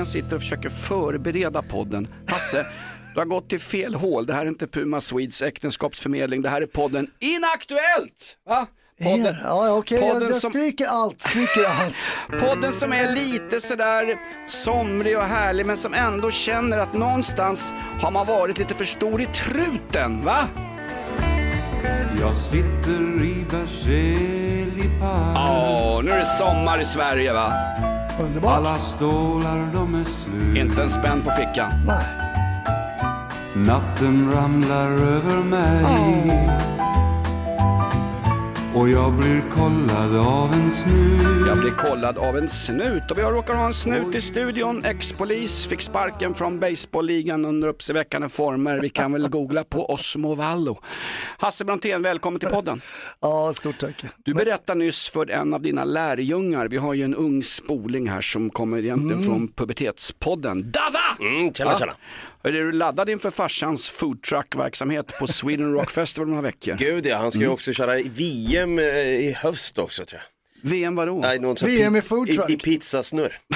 Brontén sitter och försöker förbereda podden. Hasse, du har gått till fel hål. Det här är inte Puma Swedes äktenskapsförmedling. Det här är podden Inaktuellt! Va? Podden, Ja, ja, okej, jag, podden jag som- stryker allt, stryker allt. podden som är lite sådär somrig och härlig men som ändå känner att någonstans har man varit lite för stor i truten, va? Jag sitter i Berzelii-park Ja, nu är det sommar i Sverige va? Underbart. Alla stålar de är slut Inte en spänn på fickan. Nej. Natten ramlar över mig Och jag blir kollad av en snut Jag blir kollad av en snut och vi har råkat ha en snut i studion. Ex-polis fick sparken från baseballligan under uppseendeväckande former. Vi kan väl googla på Osmo Vallo. Hasse Brontén, välkommen till podden. Ja, stort tack. Du berättade nyss för en av dina lärjungar, vi har ju en ung spoling här som kommer egentligen från pubertetspodden. Dava! Mm, tjena, tjena. Är du laddad inför farsans foodtruck-verksamhet på Sweden Rock Festival om några veckor? Gud ja, han ska ju Mm. också köra i VM eh, i höst också tror jag. VM vadå? Nej, någon VM i food truck. I, i pizzasnurr.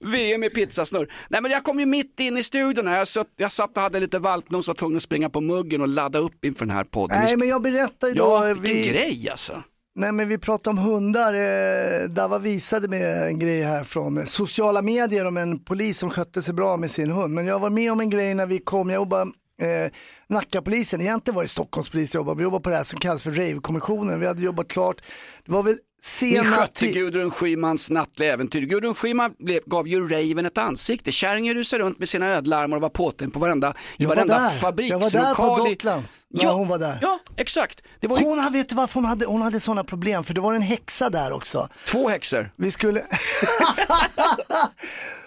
VM i pizzasnurr. Nej men jag kom ju mitt in i studion här, så jag satt och hade lite valpnos och var tvungen att springa på muggen och ladda upp inför den här podden. Nej, men jag berättar ju då. Ja, vilken vi, grej alltså. Nej, men vi pratade om hundar. Eh, Dava visade mig en grej här från sociala medier om en polis som skötte sig bra med sin hund. Men jag var med om en grej när vi kom, jag jobbade Eh, Nackapolisen, egentligen var det Stockholmspolisen, jag jobbade, vi jobbade på det här som kallas för rave-kommissionen. Vi hade jobbat klart, det var väl ni sena skötte ti- Gudrun Schymans nattliga äventyr. Gudrun Schyman blev, gav ju Raven ett ansikte. Kärringen rusade runt med sina ödlarmar och var påtänd på varenda, i Jag var varenda där. fabrikslokal. Jag var där på Docklands när hon var där. Ja, exakt. Det var ju Hon, vet du varför hon hade, hon hade sådana problem? För det var en häxa där också. två häxor. Vi skulle...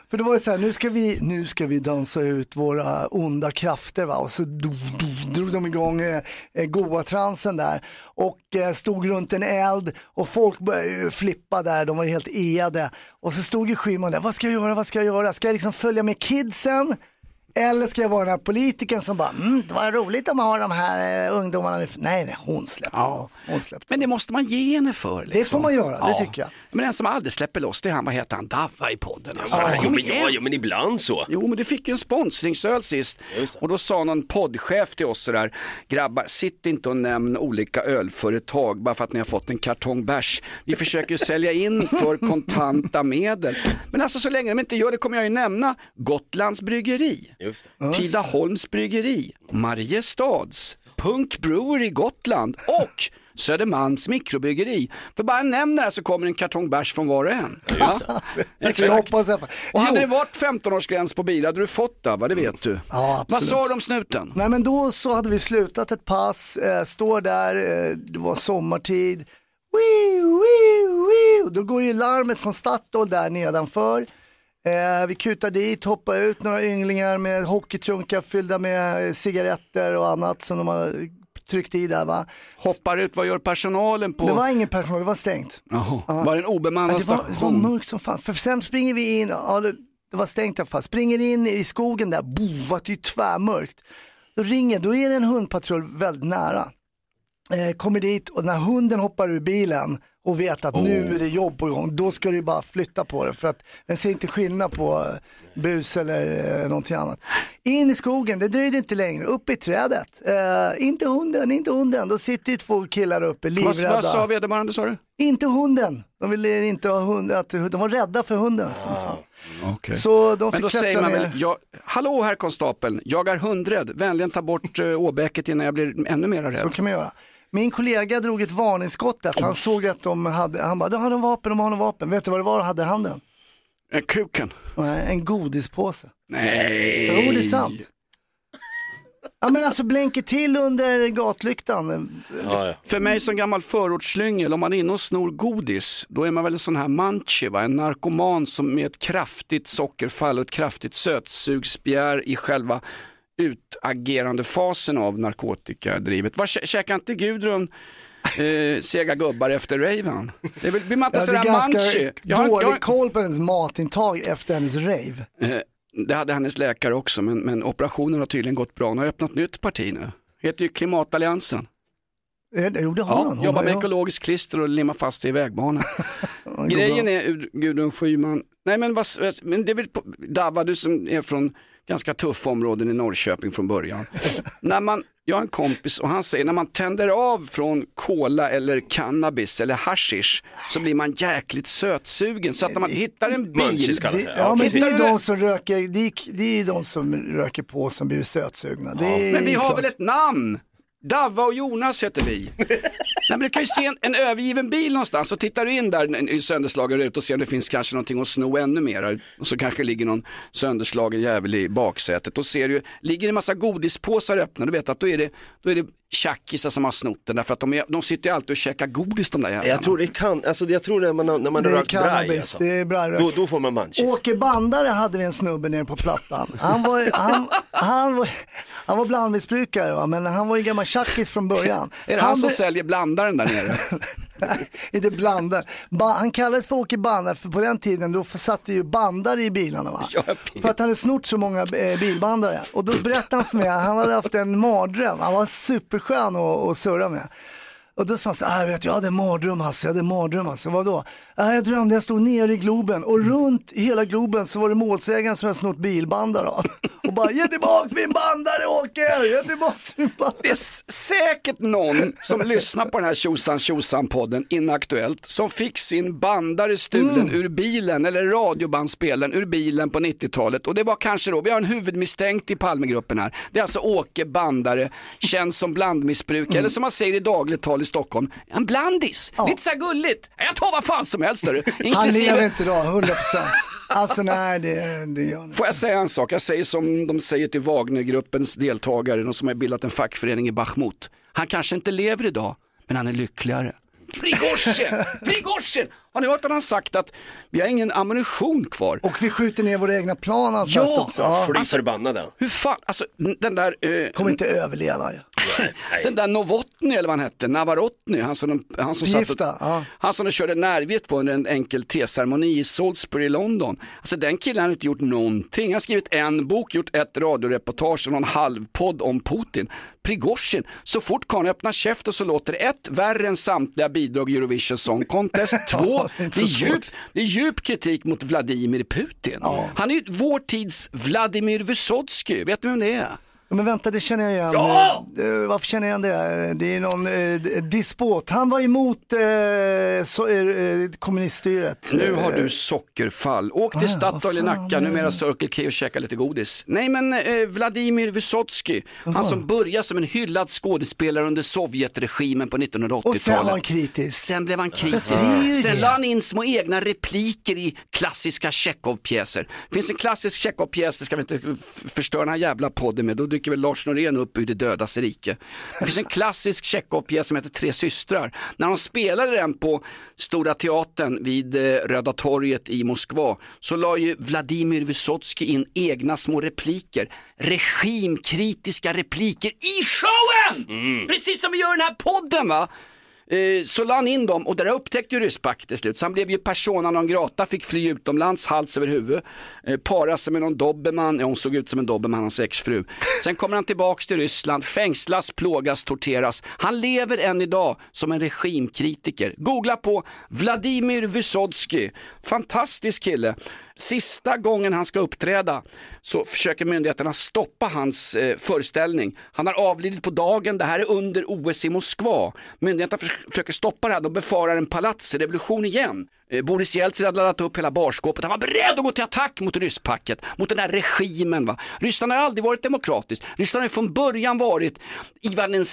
För det var det så här, nu ska, vi, nu ska vi dansa ut våra onda krafter va? och så do, do, drog de igång eh, eh, goa-transen där och eh, stod runt en eld och folk började ju flippa där, de var ju helt eade. Och så stod ju Schyman där, vad ska jag göra, vad ska jag göra? Ska jag liksom följa med kidsen? Eller ska jag vara den här politikern som bara, mm, det var roligt att man har de här eh, ungdomarna nu. Nej, nej, hon släppte Ja. Hon släppte. Men det måste man ge henne för. Liksom. Det får man göra, det tycker jag. Men den som aldrig släpper loss, det är han, vad heter han, Dava i podden. Alltså. Ja, jo, men, ja, ja, men ibland så. Jo, men du fick ju en sponsringsöl sist och då sa någon poddchef till oss sådär, grabbar, sitt inte och nämn olika ölföretag bara för att ni har fått en kartong bärs. Vi försöker ju sälja in för kontanta medel. Men alltså så länge de inte gör det kommer jag ju nämna Gotlands bryggeri, Just det. Tidaholms bryggeri, Mariestads, Punk Brewery Gotland och Södermalms mikrobryggeri. För bara nämn det här så kommer en kartong bärs från var och en. Ja, Jag exakt. Och hade det varit 15-årsgräns på bil hade du fått det, va? det vet du. Ja, Vad sa du om snuten? Nej men då så hade vi slutat ett pass, eh, står där, eh, det var sommartid. Wii, wii, wii. Och Då går ju larmet från Statoil där nedanför. Eh, vi kutar dit, hoppar ut några ynglingar med hockeytrunkar fyllda med eh, cigaretter och annat som de har tryckt i där va. Hoppar ut, vad gör personalen på? Det var ingen personal, det var stängt. Jaha, var det en obemannad Ja, det, var, det var station? mörkt som fan. För sen springer vi in, ja, det, det var stängt i alla fall, springer in i skogen där, bo, var det ju tvärmörkt. Då ringer, då är det en hundpatrull väldigt nära. Eh, kommer dit och när hunden hoppar ur bilen och vet att nu är det jobb på gång, då ska du bara flytta på det för att den ser inte skillnad på eh, bus eller eh, någonting annat. In i skogen, det dröjde inte längre, upp i trädet. Eh, inte hunden, inte hunden, då sitter ju två killar uppe livrädda. vad sa vederbörande sa du? Inte hunden. De ville inte ha hund, att, de var rädda för hunden. fan. Okay. Så de Men fick då säger man väl, jag, hallå herr konstapeln, jag är hundrädd, vänligen ta bort uh, åbäket innan jag blir ännu mer Så rädd. kan man göra. Min kollega drog ett varningsskott där för han såg att de hade, han bara, de har de vapen, de har de vapen. Vet du vad det var de hade i handen? Eh, Kuken. Nej, En godispåse. Nej. Jo, det är sant. Ja men alltså blänker till under gatlyktan. Ja, ja. För mig som gammal förortsslyngel, om man är inne och snor godis, då är man väl en sån här munchie, va? en narkoman som med ett kraftigt sockerfall och ett kraftigt sötsugsbegär i själva utagerande fasen av narkotikadrivet. Vad kä- käkar inte Gudrun eh, sega gubbar efter raven? Det blir man inte sådär munchie? Jag har- dålig jag- koll på hennes matintag efter hennes rave. Eh, Det hade hennes läkare också, men, men operationen har tydligen gått bra. Hon har öppnat nytt parti nu. Heter ju Klimatalliansen. Eh, Jo det har Ja, hon. hon. jobbar med ja. ekologiskt klister och limmar fast sig i vägbanan. det Grejen bra. är, Gudrun Schyman, nej men, vad, men det är väl, Dava du som är från ganska tuffa områden i Norrköping från början. när man, jag har en kompis och han säger när man tänder av från cola eller cannabis eller hashish så blir man jäkligt sötsugen så att när man hittar en bil, Det, det. ja, men det är de som röker, det är, det är ju de som röker på som blir sötsugna. Det är men vi har väl ett namn? Davva och Jonas heter vi. Nej, men du kan ju se en, en övergiven bil någonstans och tittar du in där i sönderslagen ut och ser om det finns kanske någonting att sno ännu mer. Och så kanske ligger någon sönderslagen jävel i baksätet. Och ser du, ligger det en massa godispåsar öppna, du vet att då är det, då är det tjackisar som har snott den. Därför att de, är, de sitter ju alltid och käkar godis de där jävlarna. Jag tror det kan, alltså jag tror när man, har- när man Det är rökt braj alltså. det är brajrök. Då, då får man munchies. Åke Bandare hade vi en snubbe nere på Plattan. Han var, han, han var, han var blandmissbrukare va? men han var ju gammal tjackis från början. Är det han, som be- säljer blandaren där nere? inte blandar. Ba, han kallades för Åke Bandare för på den tiden då satte ju bandare i bilarna va. För att han hade snott så många eh, bilbandare. Och då berättade han för mig att han hade haft en mardröm. Han var superskön att, att surra med. Och då sa han så här, "Ah, vet, jag hade en mardröm Hasse, jag hade en mardröm Hasse. Vadå? "Ah, jag drömde jag stod nere i Globen och runt i hela Globen så var det målsägaren som hade snott bilbandare av. Och bara, ge tillbaks min bandare Åke, ge tillbaks min bandare. Det är säkert någon som lyssnar på den här tjosan tjosan podden Inaktuellt som fick sin bandare stulen ur bilen eller radiobandspelaren ur bilen på 90-talet och det var kanske då, vi har en huvudmisstänkt i Palmegruppen här. Det är alltså Åke Bandare, känd som blandmissbrukare eller som man säger i dagligt tal Stockholm, en blandis. Ja. Lite så gulligt. Jag tar vad fan som helst. hörru. Han lever inte idag, 100%. Alltså nej, det, det gör han. Får jag säga en sak? Jag säger som de säger till Wagnergruppens deltagare, de som har bildat en fackförening i Bachmut. Han kanske inte lever idag, men han är lyckligare. Prigozjin! Prigozjin! Har ni hört att han sagt att vi har ingen ammunition kvar? Och vi skjuter ner våra egna plan har han Ja, sagt också. Ja. Fly förbannade. Hur fan, alltså den där, eh, Kommer inte överleva. Ja. Den där Novotny eller vad han hette, Navarotny, han som, de, han som, satt Förgifta, och, ja. han som de körde närvitt på under en enkel teceremoni i Salisbury i London. Alltså den killen har inte gjort någonting. Han har skrivit en bok, gjort ett radioreportage och någon halvpodd om Putin. Prigozjin, så fort karln öppnar käften så låter det ett, värre än samtliga bidrag i Eurovision Song Contest. Två, det är djup, det är djup kritik mot Vladimir Putin. Han är ju vår tids Vladimir Vysotsky, vet du vem det är? Men vänta, det känner jag igen. Ja! Eh, varför känner jag igen det? Det är någon eh, d- dispot. Han var emot eh, så, eh, kommuniststyret. Nu har Eh, du sockerfall. Åk till Ah, Statoil i Nacka, numera Circle K och käka lite godis. Nej men eh, Vladimir Vysotsky, han som började som en hyllad skådespelare under Sovjetregimen på Och sen var han 1980-talet. kritisk. Sen blev han kritisk. Sen la han in små egna repliker i klassiska Tjechov-pjäser. Finns en klassisk Tjechov-pjäs, det ska vi inte förstöra den här jävla podden med, då dyker väl Lars Norén upp ur det dödas rike. Det finns en klassisk Tjechov-pjäs som heter Tre systrar. När de spelade den på Stora Teatern vid eh, Röda torget i Moskva så la ju Vladimir Vysotsky in egna små repliker, regimkritiska repliker i showen! Precis som vi gör i den här podden va? Eh, så la han in dem och det där upptäckte ju Ryssback till slut. Så han blev ju persona non grata, fick fly utomlands, hals över huvud. Eh, para sig med någon dobermann, ja hon såg ut som en dobermann, hans exfru. Sen kommer han tillbaks till Ryssland, fängslas, plågas, torteras. Han lever än idag som en regimkritiker. Googla på Vladimir Vysotsky, fantastisk kille. Sista gången han ska uppträda så försöker myndigheterna stoppa hans eh, föreställning. Han har avlidit på dagen, det här är under OS i Moskva. Myndigheterna försöker stoppa det här, de befarar en palatsrevolution igen. Eh, Boris Jeltsin hade laddat upp hela barskåpet. Han var beredd att gå till attack mot rysspacket, mot den här regimen. Va? Ryssland har aldrig varit demokratiskt. Ryssland har från början varit Ivan den,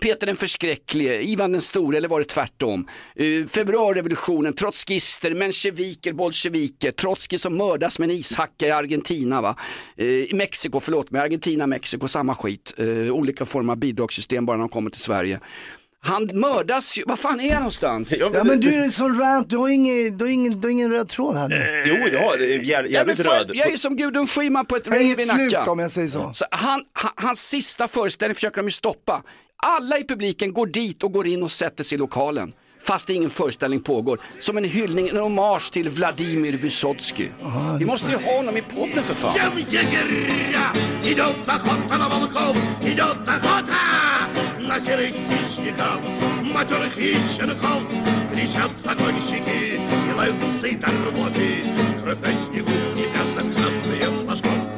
Peter den förskräcklige, Ivan den store eller var det tvärtom. Eh, februarirevolutionen, trotskister, mensjeviker, bolsjeviker, Trotskij som mördas med en ishacka i Argentina. Va? Eh, I Mexiko, förlåt mig, Argentina, Mexiko, samma skit. Eh, olika former av bidragssystem bara när de kommer till Sverige. Han mördas ju, vad fan är han någonstans? Ja, Ja men du är en sån rant, du har ingen, du har ingen, du har ingen röd tråd här nu. Jo, jag har Ja, men jävligt fan, röd. jag är som Gudrun Schyman på ett rave i inget slut Nacka. om jag säger så. Så han, han, hans sista föreställning försöker de ju stoppa. Alla i publiken går dit och går in och sätter sig i lokalen. Fast ingen föreställning pågår. Som en hyllning, en hommage till Vladimir Vysotsky. Vi måste ju ha honom i podden för fan Идет охота на волков, идет охота на серых хищников, матерых хищников. Кричат загонщики, делают сыто рвоты, кровь на снегу и пятна красные флажков.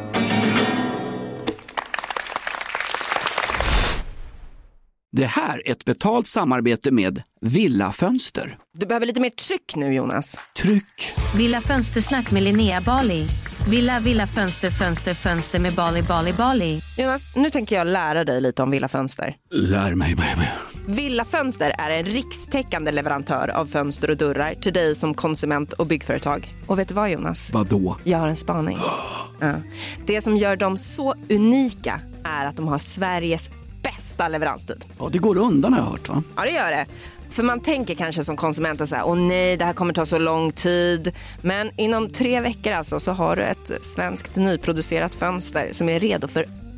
Det här är ett betalt samarbete med Villa Fönster. Du behöver lite mer tryck nu Jonas. Tryck! Villa Fönstersnack med Linnea Bali. Villa, villa, fönster, fönster, fönster med Bali, Bali, Bali. Jonas, nu tänker jag lära dig lite om Villa Fönster. Lär mig baby. Villa Fönster är en rikstäckande leverantör av fönster och dörrar till dig som konsument och byggföretag. Och vet du vad Jonas? Vadå? Jag har en spaning. Ja. Det som gör dem så unika är att de har Sveriges bästa leveranstid. Ja, det går undan har jag hört va? Ja, det gör det. För man tänker kanske som konsument här, åh nej, det här kommer ta så lång tid. Men inom tre veckor alltså så har du ett svenskt nyproducerat fönster som är redo för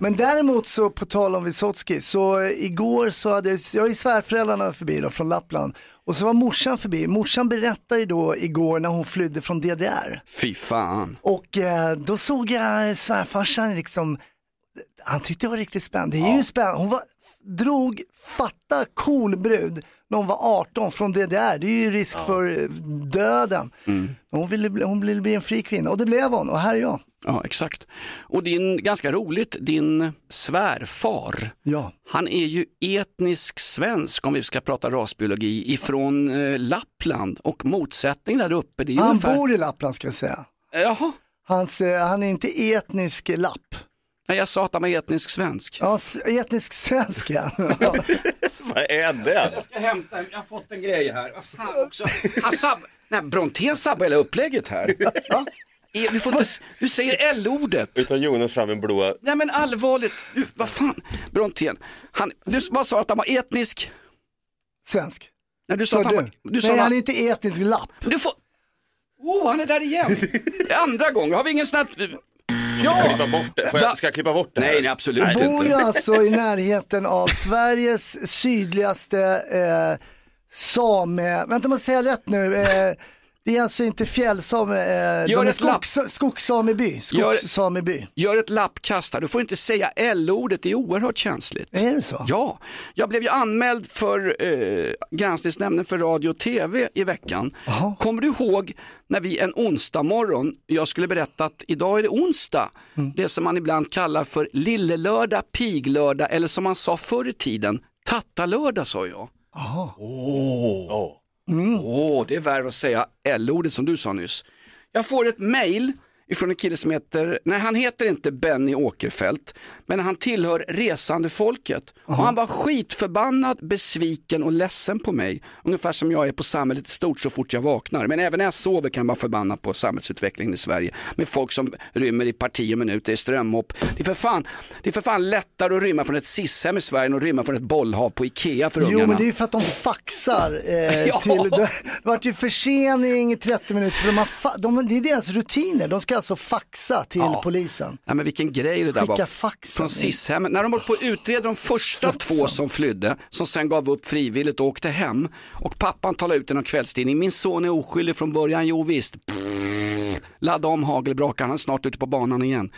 Men däremot så på tal om Vysotsky, så eh, igår så hade jag, jag ju svärföräldrarna förbi då från Lappland och så var morsan förbi. Morsan berättade ju då igår när hon flydde från DDR Fy fan. och eh, då såg jag svärfarsan liksom, han tyckte det var riktigt spännande. Det är ju spännande, hon var, drog, fatta cool brud när hon var 18 från DDR. Det är ju risk för eh, döden. Hon, ville, bli- hon ville bli en fri kvinna och det blev hon och här är jag. Ja, exakt. Och din, ganska roligt, din svärfar, Ja. han är ju etnisk svensk om vi ska prata rasbiologi ifrån eh, Lappland och motsättning där uppe. Det är Han ungefär... bor i Lappland ska jag säga. Jaha, Hans, eh, han är inte etnisk lapp. nej, jag sa att han var etnisk svensk. Ja, etnisk svensk ja. Vad är det? Jag ska hämta, jag har fått en grej här. Vad fan också. Han sabb... Nej, Brontén sabbar hela upplägget här. Ja. Eh, Du, får inte... du säger L-ordet. Nu tar Jonas fram en blå. Nej men allvarligt, du, vad fan, Brontén, han, du vad sa att han var etnisk? Svensk. Nej, du sa Sa att han du? var, du sa Nej, att han är inte etnisk lapp. du får, oh han är där igen, andra gången, har vi ingen sån här, Ska klippa bort det? Får jag, ska jag klippa bort det? här? nej nej absolut Nej, Bor ju inte. alltså i närheten av Sveriges sydligaste eh, same, vänta man säga rätt nu, eh, Det är alltså inte fjällsame, eh, de är ett lapp. skogs, skogssameby. Gör- Skogssameby. Gör ett lappkast här, du får inte säga L-ordet, det är oerhört känsligt. Är det så? Ja, jag blev ju anmäld för eh, granskningsnämnden för radio och tv i veckan. Kommer du ihåg när vi en onsdag morgon, jag skulle berätta att idag är det onsdag, Mm. det som man ibland kallar för lillelördag, piglördag eller som man sa förr i tiden, tattalördag sa jag. Åh, Åh, det är värre att säga L-ordet som du sa nyss. Jag får ett mail ifrån en kille som heter, nej han heter inte Benny Åkerfeldt, men han tillhör resande folket. Och han var skitförbannad, besviken och ledsen på mig. Ungefär som jag är på samhället i stort så fort jag vaknar. Men även när jag sover kan jag vara förbannad på samhällsutvecklingen i Sverige. Med folk som rymmer i parti och minuter i strömhopp. Det är för fan, det är för fan lättare att rymma från ett sishem i Sverige än att rymma från ett bollhav på Ikea för Jo ungarna. men det är ju för att de faxar eh, Ja. till, det, det vart ju försening i 30 minuter för de har de, det är deras rutiner, de ska alltså faxa till polisen. Ja, men vilken grej det där Skicka var. faxen. Från Sishemmet. När de var på att utreda de första två som flydde, som sen gav upp frivilligt och åkte hem. Och pappan talade ut i någon kvällstidning, min son är oskyldig från början, jo visst. Ladda om hagelbrakan, han är snart ute på banan igen.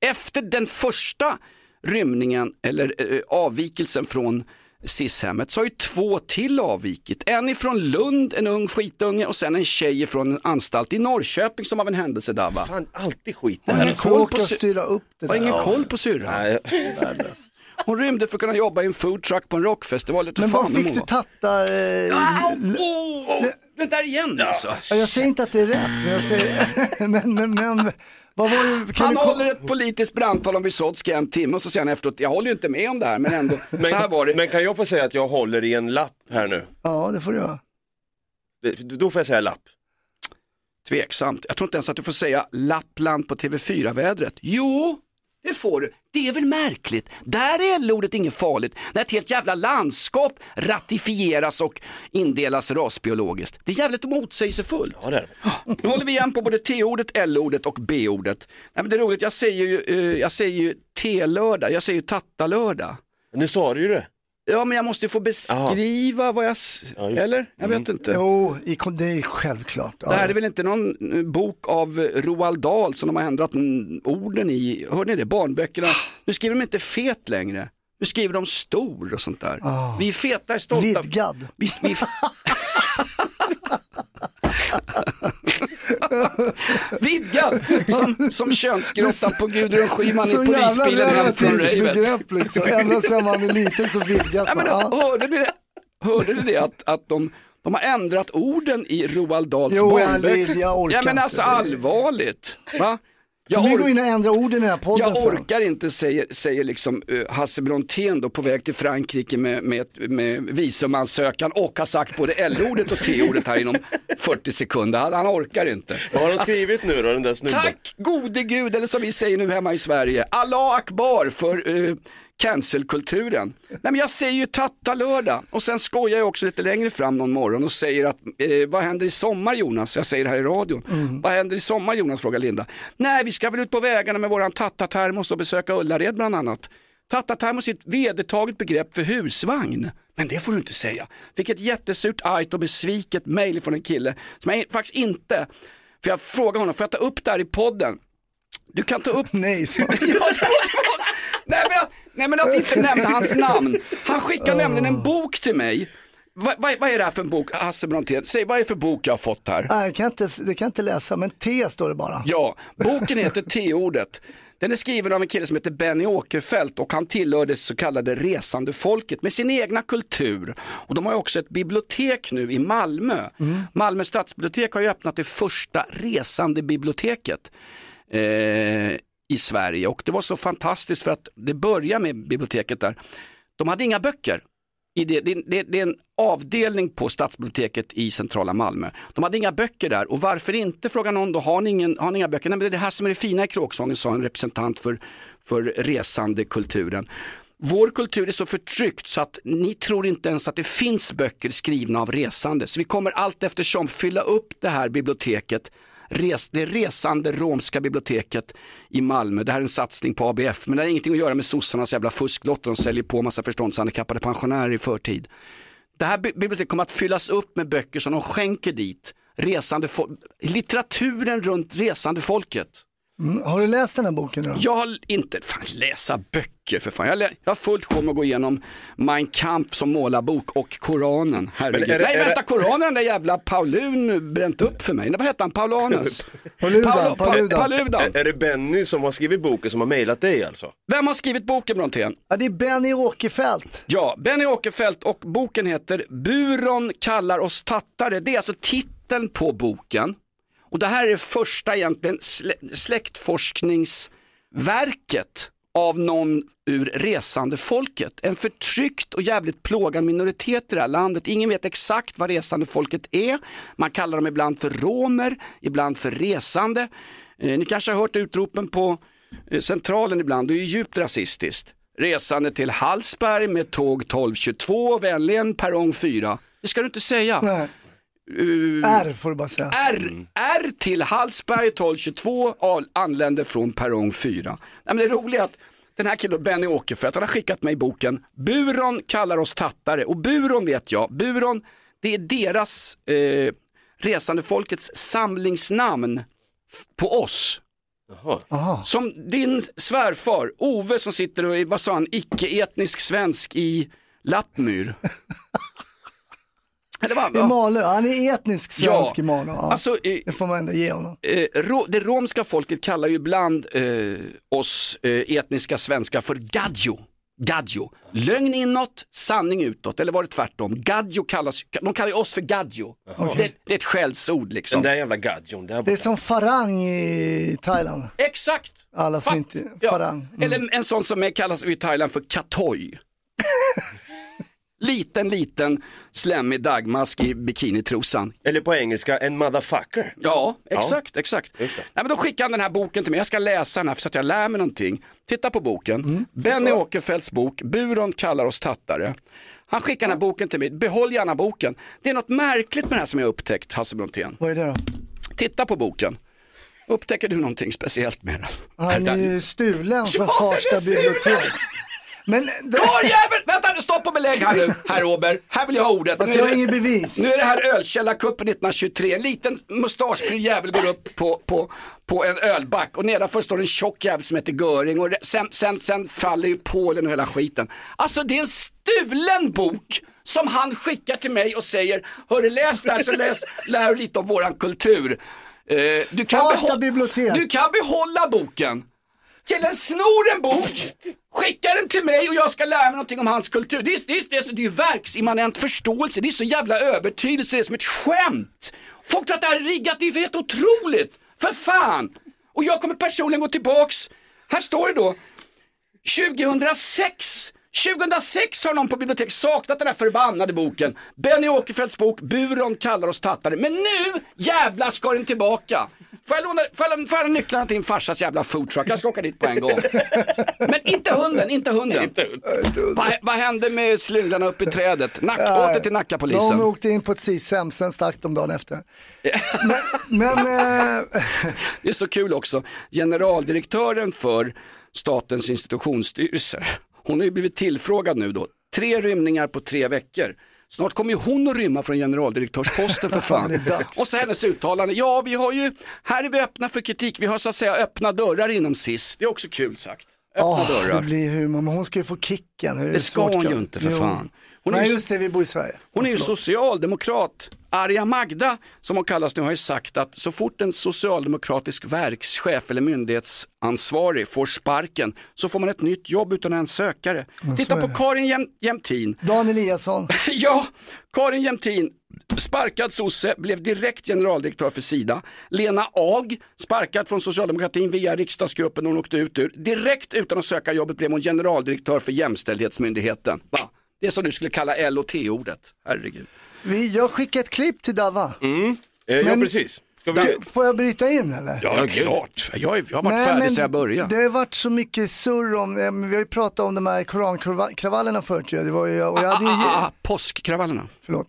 Efter den första rymningen, eller eh, avvikelsen från Sishemmet så har ju två till avvikit. En ifrån Lund, en ung skitunge och sen en tjej ifrån en anstalt i Norrköping som av en händelse Dabba. Fan, alltid skit. Har ingen på, och sy- styra upp det har där. ingen Ja. koll på syrran. Hon rymde för att kunna jobba i en foodtruck på en rockfestival. Men vad fick du tattar? Eh, Au! Åh, det där igen alltså. ja, jag säger inte att det är rätt, men jag säger, men, men, men var det, kan Han håller ett politiskt brandtal om Wysocki en timme och så säger han efteråt, jag håller ju inte med om det här men ändå, så här var det. Men kan jag få säga att jag håller i en lapp här nu? Ja det får du göra. Då får jag säga lapp. Tveksamt. Jag tror inte ens att du får säga Lappland på TV4-vädret. Jo, det får du. Det är väl märkligt. Där är L-ordet inget farligt. När ett helt jävla landskap ratifieras och indelas rasbiologiskt. Det är jävligt motsägelsefullt. Ja, det är det. Nu håller vi igen på både T-ordet, L-ordet och B-ordet. Nej, men det är roligt, jag säger ju, eh, jag säger ju T-lördag, jag säger ju tattalördag. Nu sa du ju det. Ja, men jag måste ju få beskriva vad jag... s- Ja, just. Eller? Jag vet inte. Jo, i, kon- det är självklart. Ja. Det här är väl inte någon eh, bok av eh, Roald Dahl som de har ändrat mm, orden i. Hörde ni det? Barnböckerna. Nu skriver de inte fet längre. Nu skriver de stor och sånt där. Vi är feta, är stolta. Vidgad. Vi, vi... Vidgad! Som, som könsgrottan på Gudrun Schyman i polisbilen hem från ravet. liksom. Ända sedan man är liten så vidgas Ja, man. men, Ja. hörde ni det? Hörde ni det att, att de, de har ändrat orden i Roald Dahls Jo, jag- barnböcker? jag orkar ja men inte. alltså allvarligt. Va? Jag, Vi ork- går in och ändrar orden i den här podden jag sen. orkar inte, säger, säger liksom uh, Hasse Brontén då på väg till Frankrike med, med, med visumansökan och har sagt både L-ordet och T-ordet här inom 40 sekunder. Han, han orkar inte. Vad har han Alltså, skrivit nu då, den där snubben? Tack gode gud, eller som vi säger nu hemma i Sverige, Allah akbar för uh, cancelkulturen. Nej men jag säger ju tattalördag och sen skojar jag också lite längre fram någon morgon och säger att eh, vad händer i sommar Jonas? Jag säger det här i radion. Vad händer i sommar Jonas? frågar Linda. Nej vi ska väl ut på vägarna med våran tattatermos och besöka Ullared bland annat. Tattatermos är ett vedertaget begrepp för husvagn. Men det får du inte säga. Fick ett jättesurt, argt och besviket mejl från en kille som jag faktiskt inte, för jag frågade honom, får jag ta upp det här i podden? Du kan ta upp... Nej, så. Ja, nej, men, att- nej men att inte nämna hans namn. Han skickade nämligen en bok till mig. Va, va, vad är det här för en bok, Hasse Brontén? Säg vad är det för bok jag har fått här? Nej, jag kan inte, det kan jag inte läsa, men T står det bara. Ja, boken heter T-ordet. Den är skriven av en kille som heter Benny Åkerfeldt och han tillhör det så kallade resande folket med sin egna kultur. Och de har också ett bibliotek nu i Malmö. Malmö stadsbibliotek har ju öppnat det första resande biblioteket eh, i Sverige och det var så fantastiskt för att det börjar med biblioteket där. De hade inga böcker. I det, det, det, det är en avdelning på stadsbiblioteket i centrala Malmö. De hade inga böcker där och varför inte frågar någon då, har ni, ingen, har ni inga böcker? Nej, men det är det här som är det fina i kråksången sa en representant för, för resandekulturen. Vår kultur är så förtryckt så att ni tror inte ens att det finns böcker skrivna av resande. Så vi kommer allt eftersom fylla upp det här biblioteket Res, det resande romska biblioteket i Malmö. Det här är en satsning på ABF men det har ingenting att göra med sossarnas jävla fusklotter. De säljer på massa förståndshandikappade pensionärer i förtid. Det här bi- biblioteket kommer att fyllas upp med böcker som de skänker dit. resande litteraturen runt resande folket. Mm. Har du läst den här boken då? Jag har inte, fan läsa böcker för fan. Jag, lä- jag har fullt sjå med att gå igenom Mein Kampf som målarbok och Koranen. Herregud. Men är det- Nej är det- vänta, Koranen den där jävla Paulun bränt upp för mig. Vad hette han? Paulanus? Paludan, Paul- Paludan. Paludan. Är, är det Benny som har skrivit boken som har mejlat dig alltså? Vem har skrivit boken Brontén? Ja, det är Benny Åkerfeldt. Ja, Benny Åkerfeldt och boken heter Buron kallar oss tattare. Det är alltså titeln på boken. Och det här är första egentligen slä- släktforskningsverket av någon ur resande folket. En förtryckt och jävligt plågad minoritet i det här landet. Ingen vet exakt vad resande folket är. Man kallar dem ibland för romer, ibland för resande. Eh, ni kanske har hört utropen på eh, Centralen ibland, det är ju djupt rasistiskt. Resande till Hallsberg med tåg 1222, vänligen perrong 4. Det ska du inte säga. Nej. Uh, R får du bara säga. R, R till Hallsberg 1222 al- anländer från perrong 4. Nej, men det roliga är att den här killen, Benny Åkerfeldt, han har skickat mig boken Buron kallar oss tattare och Buron vet jag, Buron det är deras eh, resande folkets samlingsnamn på oss. Jaha. Som din svärfar, Ove som sitter och är, vad sa han, icke-etnisk svensk i Lappmyr. I Malö, han är etnisk svensk Ja. i Malö. Ja. Alltså, eh, det får man ändå ge honom. Eh, ro, det romska folket kallar ju ibland eh, oss eh, etniska svenskar för gadjo. Gadjo. Lögn inåt, sanning utåt, eller var det tvärtom? Gadjo kallas, de kallar ju oss för gadjo. Det, det är ett skällsord liksom. Den där jävla gadjon där Det är som farang i Thailand. Exakt! Alla som Fakt. inte, farang. Mm. Eller en sån som är, kallas i Thailand för katoj. liten, liten slemmig dagmask i bikinitrosan. Eller på engelska, en motherfucker. Ja, exakt, exakt. Just det. Nej, men då skickar han den här boken till mig, jag ska läsa den här så att jag lär mig någonting. Titta på boken, Mm. Benny Åkerfeldts bok, Buron kallar oss tattare. Han skickar den här boken till mig, behåll gärna boken. Det är något märkligt med det här som jag har upptäckt, Hasse Brontén. Vad är det då? Titta på boken. Upptäcker du någonting speciellt med den? Han är ju stulen från Ja, Farsta bibliotek. Men Karljävel! Vänta stopp och belägg här nu, herr Ober. Här vill jag ha ordet. Fast jag har inget bevis. Nu är det här ölkällarkuppen 1923. En liten mustaschbrydd jävel går upp på, på, på en ölback och nedanför står en tjock jävel som heter Göring och sen, sen, sen faller ju Polen och hela skiten. Alltså det är en stulen bok som han skickar till mig och säger, hörru läs där så läs, lär du lite om våran kultur. Eh, du, kan du kan behålla boken. Killen snor en bok, skickar den till mig och jag ska lära mig någonting om hans kultur. Det är, det är, det är, det är ju verksimmanent förståelse, det är så jävla övertydelse, det är som ett skämt. Folk tror att det här är riggat, det är helt otroligt. För fan! Och jag kommer personligen gå tillbaks, här står det då, 2006 2006 har någon på biblioteket saknat den här förbannade boken. Benny Åkerfeldts bok Buron kallar oss tattare. Men nu jävlar ska den tillbaka. Får jag låna, får jag, får jag nycklarna till din farsas jävla foodtruck? Jag ska åka dit på en gång. Men inte hunden, inte hunden. Vad, vad hände med slinglarna upp i trädet? Nack, Ja, åter till Nackapolisen. De åkte in på ett SIS-hem, sen stack de dagen efter. Men, men eh, Det är så kul också. Generaldirektören för Statens institutionsstyrelse, hon har ju blivit tillfrågad nu då. Tre rymningar på tre veckor. Snart kommer ju hon att rymma från generaldirektörsposten för fan. Det. Och så hennes uttalande, ja vi har ju, här är vi öppna för kritik, vi har så att säga öppna dörrar inom SIS. Det är också kul sagt. Öppna det dörrar. blir humor, men hon ska ju få kicken. Hur Det ska hon ju inte, för Jo. Hon är Nej ju- just det, vi bor i Sverige. Hon är ju socialdemokrat. Arja Magda, som hon kallas nu, har ju sagt att så fort en socialdemokratisk verkschef eller myndighetsansvarig får sparken så får man ett nytt jobb utan ens sökare. så Titta på. Karin Jäm- Jämtin. Dan Eliasson. Ja, Karin Jämtin, sparkad sosse, blev direkt generaldirektör för Sida. Lena Ag, sparkad från socialdemokratin via riksdagsgruppen hon åkte ut ur. Direkt utan att söka jobbet blev hon generaldirektör för Jämställdhetsmyndigheten. Va? Det som du skulle kalla L och T-ordet, herregud. Vi, jag skickar ett klipp till Dava. Eh, ja, Men- precis. Ska vi... Får jag bryta in eller? Ja, Ja, klart. Jag, jag har varit Nej, färdig sedan jag började. Det har varit så mycket surr om, eh, men vi har ju pratat om de här korankravallerna förut ju. Det var ju, och jag hade ju, Ah, ah, påskkravallerna. förlåt.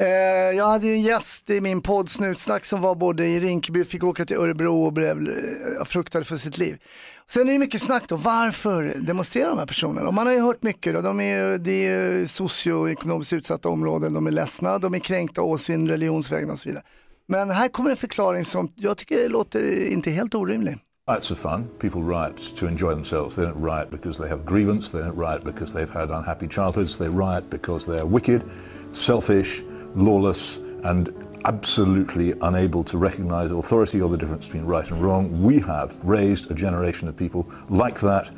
Eh, jag hade ju en gäst i min podd Snutsnack som var både i Rinkeby, fick åka till Örebro och blev eh, fruktade för sitt liv. Sen är det mycket snack då, varför demonstrerar de här personerna? Och man har ju hört mycket då, de är, ju- det är socioekonomiskt utsatta områden, de är ledsna, de är kränkta å sin religionsvägnar och så vidare. Men här kommer en förklaring som jag tycker låter inte helt orimlig. Riots are fun. People riot to enjoy themselves. They don't riot because they have grievance. They don't riot because they've had unhappy childhoods. They riot because they are wicked, selfish, lawless, and absolutely unable to recognize authority or the difference between right and wrong. We have raised a generation of people like that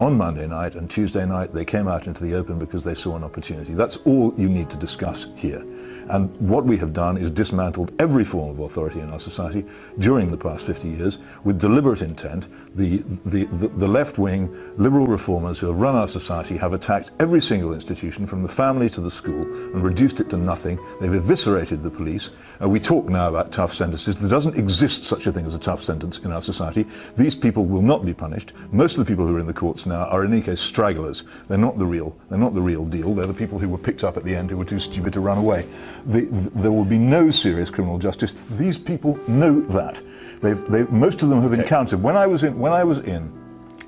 on Monday night and Tuesday night. They came out into the open because they saw an opportunity. That's all you need to discuss here. And what we have done is dismantled every form of authority in our society during the past 50 years with deliberate intent. The, the, the, the left wing liberal reformers who have run our society have attacked every single institution from the family to the school and reduced it to nothing. They've eviscerated the police. Uh, we talk now about tough sentences. There doesn't exist such a thing as a tough sentence in our society. These people will not be punished. Most of the people who are in the courts now are in any case stragglers. They're not the real, they're not the real deal. They're the people who were picked up at the end who were too stupid to run away. The, th- there will be no serious criminal justice. These people know that. They've, they've, most of them have encountered. When I was in, when I was in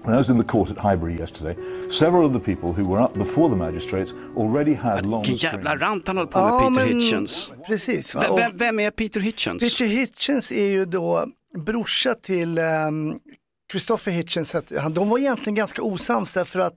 when I was in the court at Highbury yesterday, several of the people who were up before the magistrates already had long Vilken jävla rant han håller på med Ja, Peter men- Hitchens. Precis. va? Vem, vem, vem är Peter Hitchens? Peter Hitchens är ju då brorsa till ehm, Christopher Hitchens. Han- De var egentligen ganska osams därför att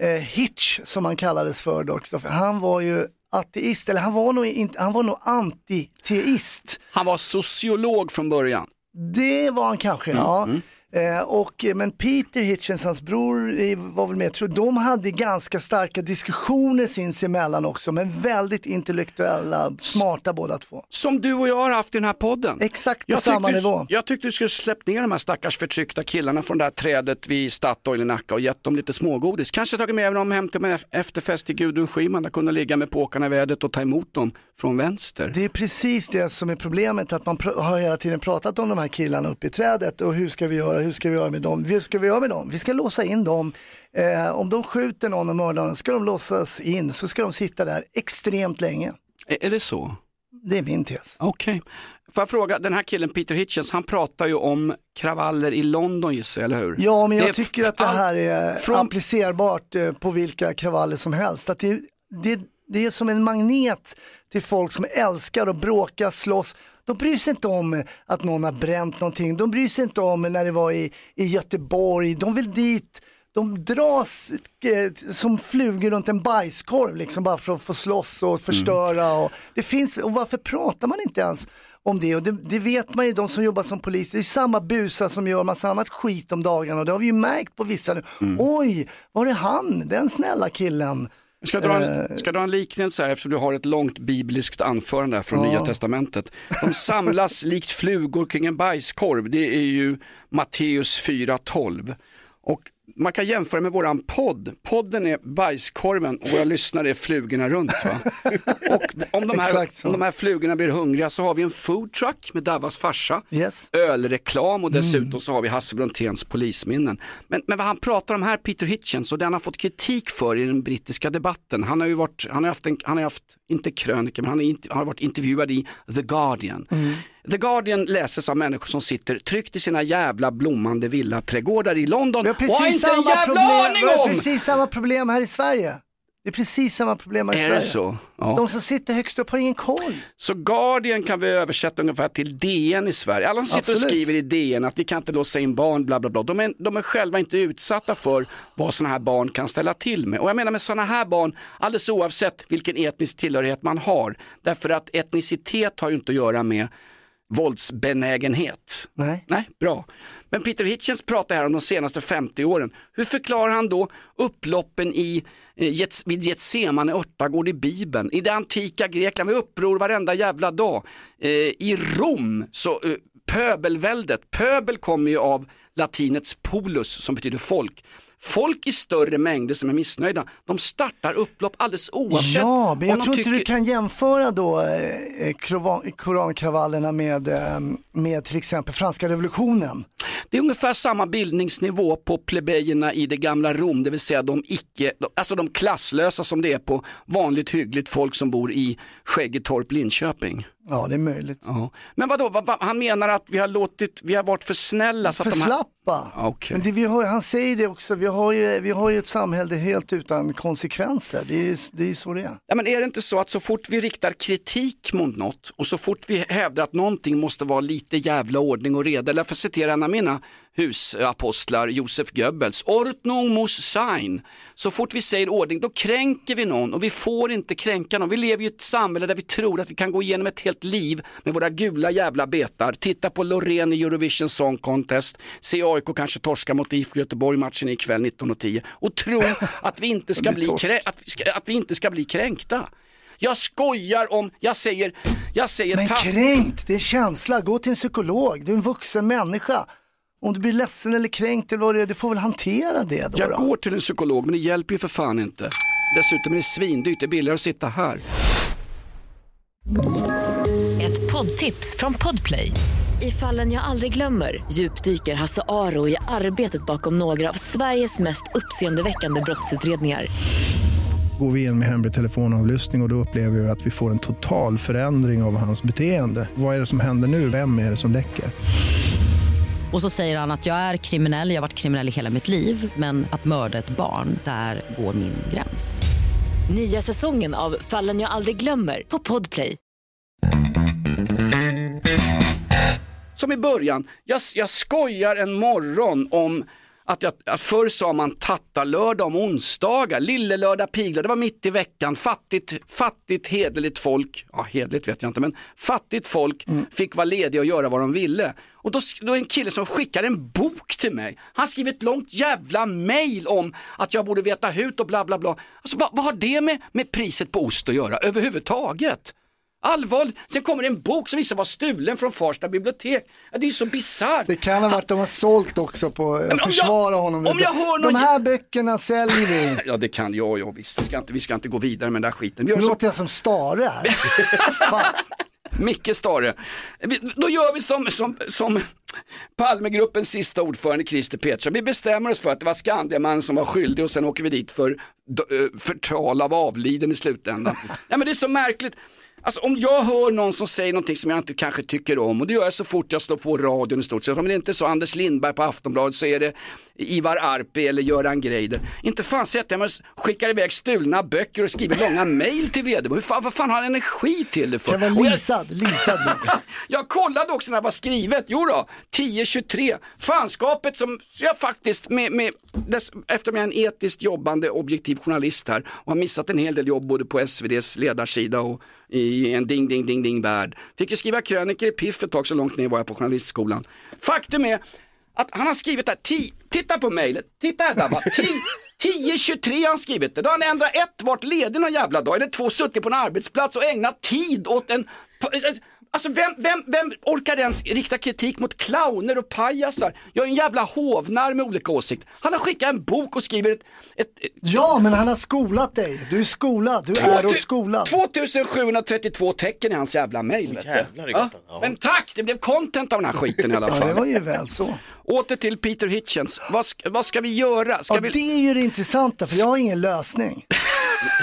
eh, Hitch, som han kallades för då, han var ju ateist, eller han var nog, inte, han var nog antiteist. Han var sociolog från början. Det var han kanske, ja. Eh, och, men Peter Hitchens, hans bror, var väl med, tror de hade ganska starka diskussioner sinsemellan också, men väldigt intellektuella, smarta båda två. Som du och jag har haft i den här podden. Exakt på Jag samma tyckte, nivå. Jag tyckte du skulle släppt ner de här stackars förtryckta killarna från det här trädet vid Statoil i Nacka och gett dem lite smågodis. Kanske tagit med dem hem till en efterfest till Gudrun Schyman där kunde ligga med påkarna i vädret och ta emot dem från vänster. Det är precis det som är problemet, att man har hela tiden pratat om de här killarna uppe i trädet och hur ska vi göra, hur ska vi göra med dem, hur ska vi göra med dem? Vi ska låsa in dem. Eh, om de skjuter någon och mördar någon ska de låsas in, så ska de sitta där extremt länge. Är, det så? Det är min tes. Okej. Får jag fråga, den här killen Peter Hitchens, han pratar ju om kravaller i London gissar eller hur? Ja, men jag tycker att det här är från- applicerbart eh, på vilka kravaller som helst. Att det, det, det är som en magnet till folk som älskar att bråka, slåss. De bryr sig inte om att någon har bränt någonting. De bryr sig inte om när det var i, i Göteborg. De vill dit. De dras eh, som flugor runt en bajskorv liksom bara för att få slåss och förstöra. Och det finns, och varför pratar man inte ens om det? Och det, det vet man ju, de som jobbar som polis, det är samma busar som gör massa annat skit om dagarna och det har vi ju märkt på vissa nu. Oj, var är han, den snälla killen? Ska jag dra en, Eh, ska jag dra en liknelse här eftersom du har ett långt bibliskt anförande här från Ja. Nya Testamentet. De samlas likt flugor kring en bajskorv, det är ju Matteus 4.12. Och man kan jämföra med våran podd. Podden är bajskorven och våra lyssnare är flugorna runt. Va? Och om de, här, om de här flugorna blir hungriga så har vi en food truck med Davas farsa, Yes. ölreklam och dessutom så har vi Hasse Bronténs polisminnen. Men, men vad han pratar om här, Peter Hitchens, och den har fått kritik för i den brittiska debatten. Han har ju varit, han har haft, en, han har haft inte krönika, men han har, inte, han har varit intervjuad i The Guardian. The Guardian läses av människor som sitter tryggt i sina jävla blommande villaträdgårdar i London och har precis, inte en samma jävla problem, aning vi har om! precis samma problem här i Sverige. Det är precis samma problem här i Är Sverige. det så? Ja. De som sitter högst upp har ingen koll. Så Guardian kan vi översätta ungefär till DN i Sverige. Alla som sitter och Absolut. skriver i DN att vi kan inte låsa in barn, bla bla bla. De är, de är själva inte utsatta för vad sådana här barn kan ställa till med. Och jag menar med sådana här barn, alldeles oavsett vilken etnisk tillhörighet man har. Därför att etnicitet har ju inte att göra med våldsbenägenhet. Nej. Nej, bra. Men Peter Hitchens pratar här om de senaste 50 åren. Hur förklarar han då upploppen i, eh, vid Getsemane örtagård i Bibeln, i det antika Grekland, vi uppror varenda jävla dag. Eh, I Rom, så eh, pöbelväldet, pöbel kommer ju av latinets polus som betyder folk. Folk i större mängder som är missnöjda, de startar upplopp alldeles oavsett Ja, men jag tror de inte du kan jämföra då eh, krovan- korankravallerna med, eh, med till exempel franska revolutionen. Det är ungefär samma bildningsnivå på plebejerna i det gamla Rom, det vill säga de, icke, alltså de klasslösa som det är på vanligt hyggligt folk som bor i Skäggetorp, Linköping. Ja, det är möjligt. Ja. Men vadå, vad, vad, han menar att vi har låtit, vi har varit för snälla. Så För att de här... slappa. Okej. Men det, har, han säger det också, vi har, ju, vi har ju ett samhälle helt utan konsekvenser. Det är det är så det är. Ja, men är det inte så att så fort vi riktar kritik mot något och så fort vi hävdar att någonting måste vara lite jävla ordning och reda, eller för att citera en av mina husapostlar, Josef Goebbels, Ordnung muss sein. Så fort vi säger ordning, då kränker vi någon och vi får inte kränka någon. Vi lever i ett samhälle där vi tror att vi kan gå igenom ett helt liv med våra gula jävla betar, titta på Loreen i Eurovision Song Contest, se AIK kanske torska mot IFK Göteborg matchen ikväll 19.10 och tro att vi inte ska, bli, krä- att, vi ska, att vi inte ska bli kränkta. Jag skojar om, jag säger, jag säger Men kränkt, det är känsla. Gå till en psykolog, du är en vuxen människa. Om du blir ledsen eller kränkt eller vad det är, du får väl hantera det då. Jag då. går till en psykolog men det hjälper ju för fan inte. Dessutom är det svindyrt, det är billigare att sitta här. Ett poddtips från Podplay. I fallen jag aldrig glömmer djupdyker Hasse Aro i arbetet bakom några av Sveriges mest uppseendeväckande brottsutredningar. Går vi in med hemlig telefonavlyssning och, och då upplever vi att vi får en total förändring av hans beteende. Vad är det som händer nu? Vem är det som läcker? Och så säger han att jag är kriminell, jag har varit kriminell i hela mitt liv men att mörda ett barn, där går min gräns. Nya säsongen av Fallen jag aldrig glömmer på Podplay. Som i början, jag, jag skojar en morgon om att, jag, förr sa man tattarlördag om onsdagar, lillelördag, piglördag, det var mitt i veckan, fattigt, fattigt hederligt folk, ja hederligt vet jag inte, men fattigt folk fick vara lediga och göra vad de ville. Och då, då är en kille som skickar en bok till mig, han skriver ett långt jävla mail om att jag borde veta hut och bla bla bla. Alltså, vad, vad har det med, med priset på ost att göra överhuvudtaget? Allvarligt, sen kommer det en bok som visar vara stulen från Farsta bibliotek. Ja, det är ju så bisarrt. Det kan ha varit de har sålt också på att om jag- försvara honom. om jag hör de någon- här böckerna säljer vi. Ja det kan jag, ja visst. Vi ska inte, vi ska inte gå vidare med den där skiten. Nu så, låter jag som Stare här. Micke Stare. Då gör vi som, som, som Palmegruppens sista ordförande Christer Pettersson. Vi bestämmer oss för att det var Skandiamannen som var skyldig och sen åker vi dit för eh, förtal av avliden i slutändan. ja, men det är så märkligt. Alltså om jag hör någon som säger någonting som jag inte kanske tycker om och det gör jag så fort jag slår på radion i stort sett. Om det inte är så Anders Lindberg på Aftonbladet så är det Ivar Arpi eller Göran Greider. Inte fan sätter jag mig och skickar iväg stulna böcker och skriver långa mejl till. Hur fan- Vad fan har han energi till det för? Kan vara Och jag- lisad, lisad. jag kollade också när det var skrivet, jo då, 10.23, fanskapet som jag faktiskt, med, med, dess, eftersom jag är en etiskt jobbande objektiv journalist här och har missat en hel del jobb både på SVDs ledarsida och i en ding ding ding ding värld. Fick ju skriva krönikor i Piff ett tag, så långt ner var jag på journalistskolan. Faktum är att han har skrivit det ti, titta på mejlet, titta här Dabba, 10.23 har han skrivit det, då har han ändrat ett, varit ledig någon jävla dag, eller två, suttit på en arbetsplats och ägnat tid åt en Alltså vem, vem, vem orkar ens rikta kritik mot clowner och pajasar? Jag är en jävla hovnarr med olika åsikter. Han har skickat en bok och skriver ett... ett Ja, men han har skolat dig. Du är skolad, du är och skolad. 2732 tecken i hans jävla mail. vet. Jävlar ja? ja. Men tack, det blev content av den här skiten i alla Ja, fall. det var ju väl så. Åter till Peter Hitchens. Vad ska, vad ska vi göra? Ska Ja, vi... det är ju det intressanta, för jag har ingen lösning.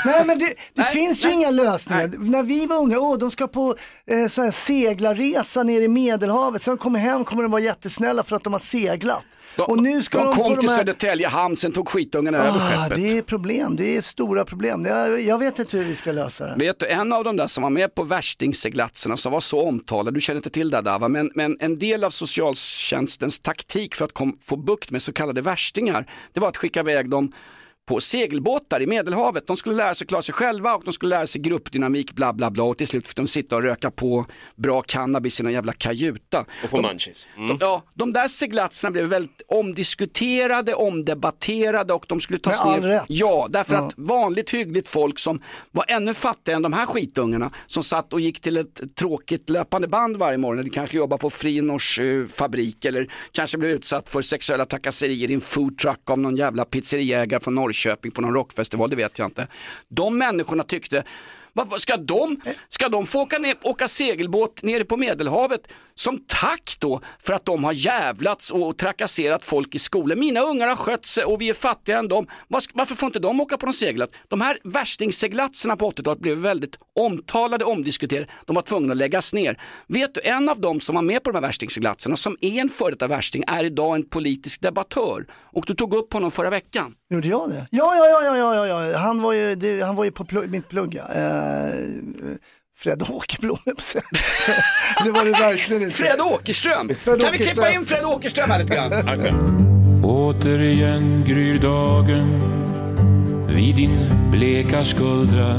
Nej men det, det Nej, finns ju nej. inga lösningar. När vi var unga, åh de ska på eh, sån här seglarresa ner i Medelhavet, sen de kommer hem kommer de vara jättesnälla för att de har seglat. och nu ska de de, kom till de här... Södertälje hamn, sen tog skitungarna över Ah, skeppet. det är problem, det är stora problem. Jag, jag vet inte hur vi ska lösa det. Vet du, en av de där som var med på värstingseglatserna som var så omtalad, du känner inte till det Dava, men, men en del av socialtjänstens taktik för att kom, få bukt med så kallade värstingar, det var att skicka iväg dem på segelbåtar i Medelhavet. De skulle lära sig klara sig själva och de skulle lära sig gruppdynamik, bla bla bla och till slut fick de sitta och röka på bra cannabis i någon jävla kajuta. Och få De- munchies. Mm. de, ja, de där seglatserna blev väldigt omdiskuterade, omdebatterade och de skulle tas Med ner. rätt. Ja, därför Ja. att vanligt hyggligt folk som var ännu fattigare än de här skitungarna som satt och gick till ett tråkigt löpande band varje morgon eller kanske jobbade på Frinors eh, fabrik eller kanske blev utsatt för sexuella trakasserier i en food truck av någon jävla pizzeriägare från Norrköping på någon rockfestival, det vet jag inte. De människorna tyckte ska, de, ska de få åka, ner, åka segelbåt nere på Medelhavet som tack då för att de har jävlats och trakasserat folk i skolan? Mina ungar har skött sig och vi är fattigare än dem. Varför får inte de åka på någon seglat? De här värstingseglatserna på 80-talet blev väldigt Omtalade, omdiskuterade, de var tvungna att läggas ner. Vet du, en av dem som var med på de här värstingseglatserna, som är en före detta värsting, är idag en politisk debattör. Och du tog upp honom förra veckan. Gjorde jag det? Ja, ja, ja, ja, ja, ja, ja. Han var ju, det, han var ju på plugg, mitt plugg. Ja. Eh, Fred Åkerblom. Det var det verkligen inte. Fred Åkerström! Fred kan vi klippa Åkerström. in Fred Åkerström här lite grann? Återigen gryr dagen vid din bleka skuldra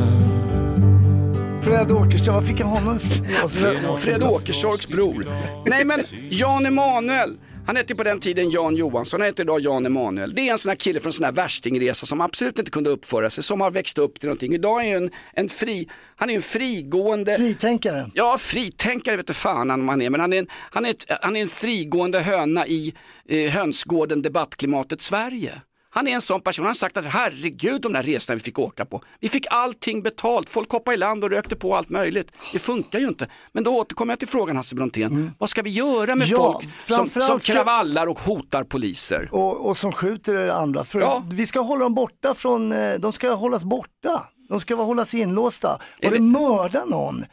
Fred Åkerström, vad fick jag honom ifrån? Fred Åkersorks bror. Nej men Jan Emanuel. Han hette på den tiden Jan Johansson, han heter idag Jan Emanuel. Det är en sån här kille från en sån här värstingresa som absolut inte kunde uppföra sig, som har växt upp till någonting. Idag är en, en fri, han är en frigående... Fritänkare? Ja, fritänkare vet du fan om han är, men han är en, han är ett, han är en frigående höna i eh, hönsgården debattklimatet Sverige. Han är en sån person, han har sagt att herregud de där resorna vi fick åka på. Vi fick allting betalt, folk hoppade i land och rökte på allt möjligt. Det funkar ju inte. Men då återkommer jag till frågan Hasse Brontén, vad ska vi göra med Ja, folk som, som kravallar och hotar poliser? Och, och som skjuter andra. För Ja. Vi ska hålla dem borta från, eh, de ska hållas borta. De ska hållas inlåsta. Och det mördar någon,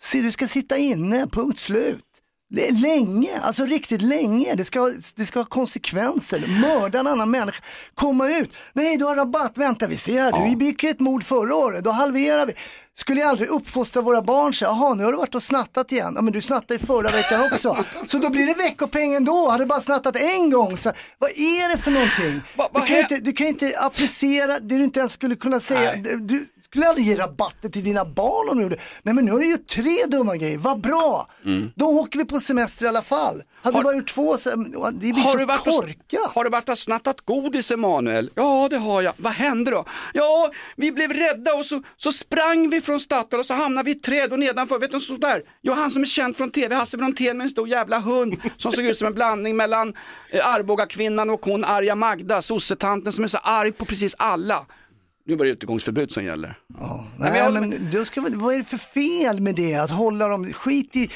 se du ska sitta inne, punkt slut. Länge, alltså riktigt länge. Det ska, det ska ha konsekvenser. Mörda en annan människa, komma ut. Nej, du har rabatt. Vänta, vi ser. Du, vi begick ett mord förra året, då halverar vi. Skulle jag aldrig uppfostra våra barn så, jaha nu har du varit och snattat igen. Ja men du snattade ju förra veckan också. Så då blir det veckopeng ändå. Hade bara snattat en gång. Så, vad är det för någonting? du, kan inte, du kan inte applicera det du inte ens skulle kunna säga. Du skulle aldrig ge rabatter till dina barn om du gjorde. Nej men nu har du gjort tre dumma grejer, vad bra. Då åker vi på semester i alla fall. Hade du bara gjort två, så, det blir Har så du, varit och, korkat. har du varit och snattat godis Emanuel? Ja det har jag. Vad hände då? Ja, vi blev rädda och så, så sprang vi från Statoil och så hamnade vi i ett träd och nedanför, vet du som stod där? Ja, han som är känd från tv, Hasse Brontén med en stor jävla hund som såg ut som en blandning mellan eh, Arboga-kvinnan och hon arga Magda, sossetanten som är så arg på precis alla. Nu var det utegångsförbud som gäller. Nej, men då ska, vi- vad är det för fel med det? Att hålla dem, skit i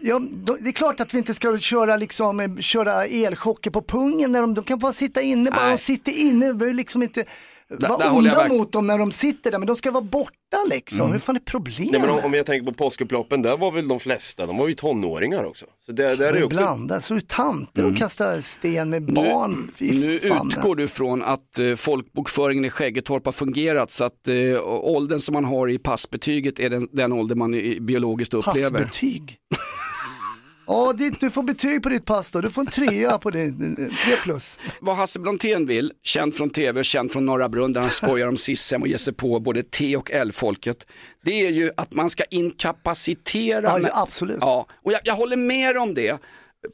Ja, det är klart att vi inte ska köra, liksom, eh, köra elchocker på pungen när de, de kan bara sitta inne, bara Nej. de sitter inne, vi behöver liksom inte vara håller jag onda mot dem när de sitter där, men de ska vara borta liksom. Mm. Hur fan är problemet? Nej, men om, om jag tänker på påskupploppen, där var väl de flesta, de var ju tonåringar också. Så det, där är Det också... blandat, så tanter och kastar sten med barn. Nu fan. utgår du från att eh, folkbokföringen i Skäggetorp har fungerat så att eh, åldern som man har i passbetyget är den, den ålder man i- biologiskt upplever. Passbetyg? Ja, du får betyg på ditt pass då. Du får en trea på din, tre plus. Vad Hasse Brontén vill, känd från tv, känd från Norra Brunn där han skojar om Sissem och ger sig på både T och L-folket. Det är ju att man ska inkapacitera. Ja, med- absolut. Ja, och jag, jag håller med om det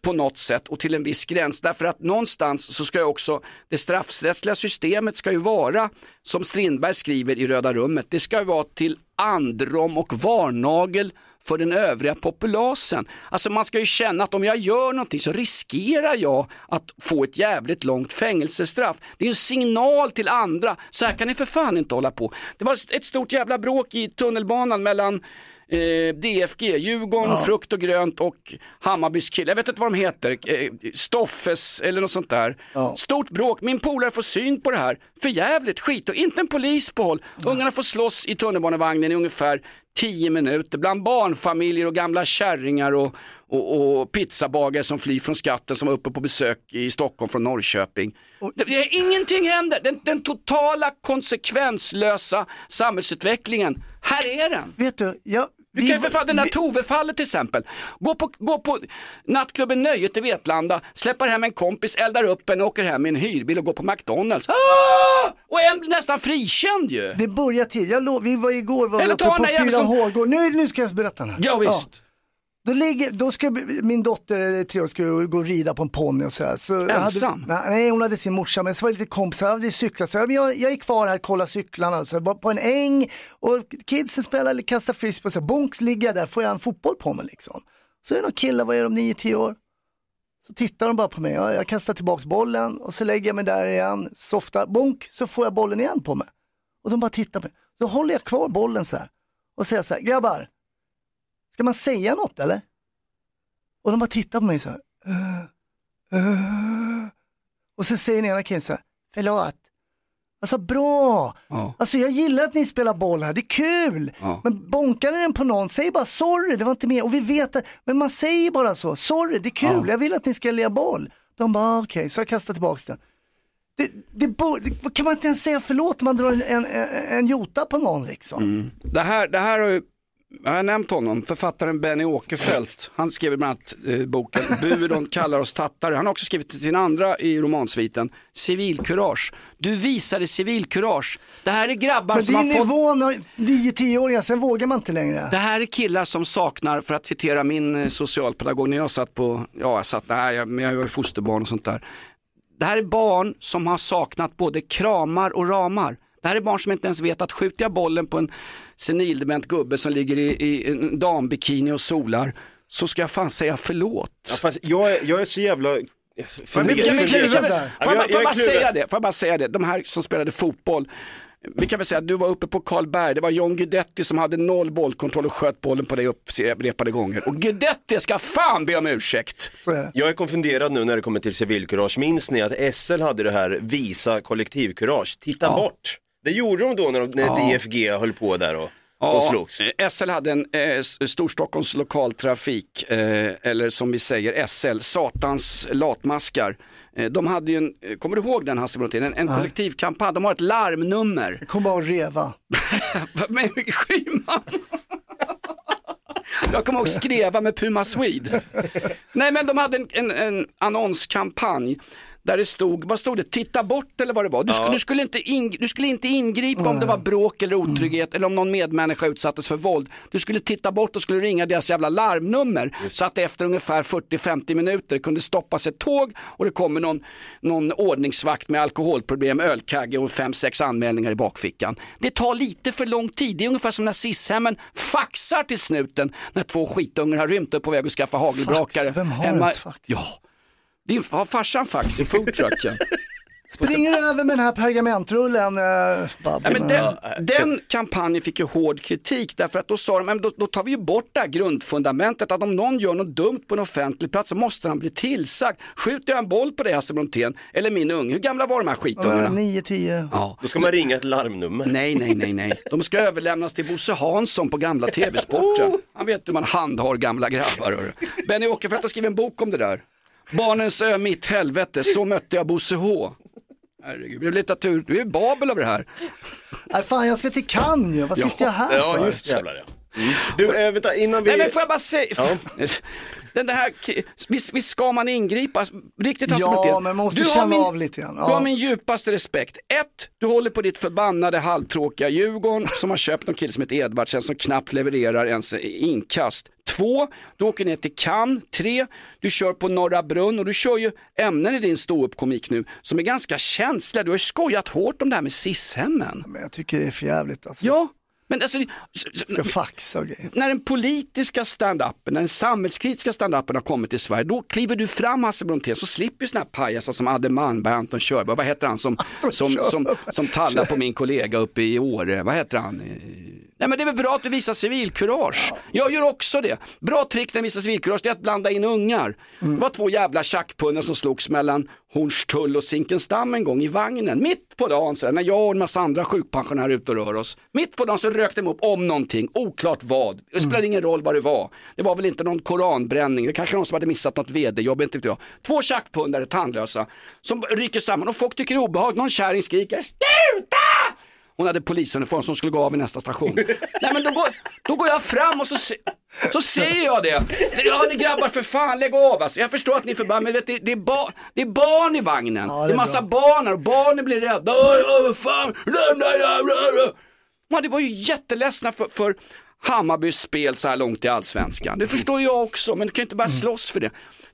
på något sätt och till en viss gräns. Därför att någonstans så ska ju också det straffrättsliga systemet ska ju vara, som Strindberg skriver i Röda rummet, det ska ju vara till androm och varnagel för den övriga populasen. Alltså man ska ju känna att om jag gör någonting så riskerar jag att få ett jävligt långt fängelsestraff. Det är en signal till andra, så här kan ni för fan inte hålla på. Det var ett stort jävla bråk i tunnelbanan mellan eh, DFG, Djurgården, Frukt och Grönt och Hammarbys kille. Jag vet inte vad de heter, eh, Stoffes eller något sånt där. Stort bråk, min polare får syn på det här. För jävligt skit och inte en polis på håll. Ungarna får slåss i tunnelbanevagnen i ungefär 10 minuter bland barnfamiljer och gamla kärringar och, och, och pizzabagare som flyr från skatten som var uppe på besök i Stockholm från Norrköping. Det, det, ingenting händer, den, den totala konsekvenslösa samhällsutvecklingen, här är den. Vet du, jag, Du kan ju för fan, den där Tove-fallet till exempel. Gå på, gå på nattklubben Nöjet i Vetlanda, släpper hem en kompis, eldar upp en, åker hem i en hyrbil och går på McDonalds. Ah! Och en blir nästan frikänd ju. Det börjar tid. Jag lov, vi var igår var Eller uppe på den där jäveln som- 4H. Nu, nu ska jag berätta den här. Ja, visst. Då, ligger, då ska min dotter, tre år, ska gå och rida på en ponny och sådär. Så Ensam? Hade, nej, hon hade sin morsa, men så var det lite kompisar, hade cyklat. Så jag, jag, gick kvar här och kollade cyklarna, så på en äng och kidsen spelar eller kastar frisbee. Så bonks ligger jag där, får jag en fotboll på mig liksom. Så är det någon kille, vad är de, 9-10 år? Så tittar de bara på mig, jag, jag kastar tillbaks bollen och så lägger jag mig där igen, softar, bonk, så får jag bollen igen på mig. Och de bara tittar på mig. Då håller jag kvar bollen så här och säger så här, grabbar, ska man säga något eller? Och de bara tittar på mig så här. "Eh, eh." Och så säger den ena killen så här, förlåt. Alltså bra, Ja. alltså jag gillar att ni spelar boll här, det är kul. Ja. Men bonkar ni den på någon, säg bara sorry, det var inte med. Och vi vet att, men man säger bara så, sorry, det är kul, Ja. jag vill att ni ska lira boll. De bara "Ah, okej, så jag kastar tillbaka den. Det, det, det, kan man inte ens säga förlåt om man drar en, en, en jota på någon liksom? Mm. Det här, det här har ju, jag har nämnt honom, författaren Benny Åkerfeldt. Han skrev bland annat eh, boken Buron kallar oss tattare. Han har också skrivit sin andra i romansviten, Civilkurage. Du visade civilkurage. Det här är grabbar Men som det har är fått... nivån, av 9-10-åringar, sen vågar man inte längre. Det här är killar som saknar, för att citera min eh, socialpedagog när jag satt på, ja jag satt, nej jag, men jag var ju fosterbarn och sånt där. Det här är barn som har saknat både kramar och ramar. Det här är barn som inte ens vet att skjuter jag bollen på en senildement gubbe som ligger i, i en dambikini och solar så ska jag fan säga förlåt. Ja, fast jag, är, jag är så jävla... Får jag, jag, jag, får jag bara säga det? Får jag bara säga det? De här som spelade fotboll. Vi kan väl säga att du var uppe på Karlberg, det var John Guidetti som hade noll bollkontroll och sköt bollen på dig upprepade gånger. Och Guidetti ska fan be om ursäkt. Jag är konfunderad nu när det kommer till civilkurage. Minns ni att SL hade det här visa kollektivkurage, titta bort. Det gjorde de då när, de, när Ja. DFG höll på där och, och Ja, slogs. eh, SL hade en eh, Storstockholms lokaltrafik, eh, eller som vi säger SL, Satans latmaskar. Eh, de hade ju en, eh, kommer du ihåg den Hasse Brontén, en, en Nej. kollektivkampanj, de har ett larmnummer. Jag kommer bara att reva. med Schyman. Jag kommer ihåg Skreva med Puma Swede. Nej men de hade en, en, en annonskampanj där det stod, vad stod det, titta bort eller vad det var. Du, sk- Ja. du, skulle, inte ing, du skulle inte ingripa om det var bråk eller otrygghet eller om någon medmänniska utsattes för våld. Du skulle titta bort och skulle ringa deras jävla larmnummer så att det efter ungefär 40-50 minuter kunde stoppas ett tåg och det kommer någon, någon ordningsvakt med alkoholproblem, ölkagge och 5-6 anmälningar i bakfickan. Det tar lite för lång tid. Det är ungefär som när SIS-hemmen faxar till snuten när två skitungar har rymt upp på väg att skaffa hagelbrakare. Fax? Vem har hemma- ens fax? Ja, din, har farsan fax i foodtrucken? Springer över med den här pergamentrullen. Uh, Ja, men den, den kampanjen fick ju hård kritik därför att då sa de, men då, då tar vi ju bort det här grundfundamentet att om någon gör något dumt på en offentlig plats så måste han bli tillsagd. Skjuter jag en boll på dig Hasse Brontén eller min unge, hur gamla var de här skitungarna? 9-10. Ja. Då ska man ringa ett larmnummer. Nej, nej, nej, nej. De ska överlämnas till Bosse Hansson på gamla TV-sporten. Han vet hur man handhar gamla grabbar. Benny Åkerfeldt har skrivit en bok om det där. Barnens ö, mitt helvete, så mötte jag Bosse H. Herregud, det blev litteratur, du är Babel av det här. Nej, fan, jag ska till Cannes ju. Vad sitter jag här Ja, för? just det. Jävlar, ja. Mm. Du, äh, vänta, innan vi... Nej men får jag bara säga, Ja. den här, visst, visst ska man ingripa, riktigt Ja, men man måste Du känna min- av lite grann. Du har Ja. min djupaste respekt. Ett, du håller på ditt förbannade halvtråkiga Djurgården som har köpt en kille som heter Edvardsen som knappt levererar ens inkast. Två, du åker ner till Cannes. Tre, du kör på Norra Brunn och du kör ju ämnen i din ståuppkomik nu som är ganska känsliga. Du har skojat hårt om det här med SIS-hemmen. Men jag tycker det är för jävligt alltså. Ja, men alltså, Ska faxa grejer. när den politiska stand-upen, när den samhällskritiska stand-upen har kommit till Sverige, då kliver du fram Hasse Brontén så slipper sådana här pajasar som Adde Malmberg, Anton Körberg, vad heter han som, som, som, som tallar på min kollega uppe i Åre, vad heter han? Nej men det är väl bra att du visar civilkurage. Jag gör också det. Bra trick när du visar civilkurage det är att blanda in ungar. Det var två jävla tjackpunnar som slogs mellan Hornstull och Zinkensdamm en gång i vagnen. Mitt på dagen, så där, när jag och en massa andra sjukpensionärer är ute och rör oss. Mitt på dagen så rökte de upp om någonting, oklart vad. Det spelade ingen roll vad det var. Det var väl inte någon koranbränning, det kanske någon som hade missat något vd-jobb, inte vet jag. Två tjackpundare, tandlösa, som rycker samman och folk tycker det är obehagligt. Någon kärring skriker SLUTA! Hon hade polisuniform som skulle gå av i nästa station. Nej men då går, då går jag fram och så, se, så ser jag det. Ja ni grabbar för fan lägg av alltså. Jag förstår att ni är förbannade men vet, det, det, är bar, det är barn i vagnen. det, är massa barn här och barnen blir rädda. Oj, fan, lämna jävlar. Man, det var ju jätteledsna för, för Hammarbys spel så här långt i allsvenskan. Det förstår jag också men du kan ju inte bara slåss för det.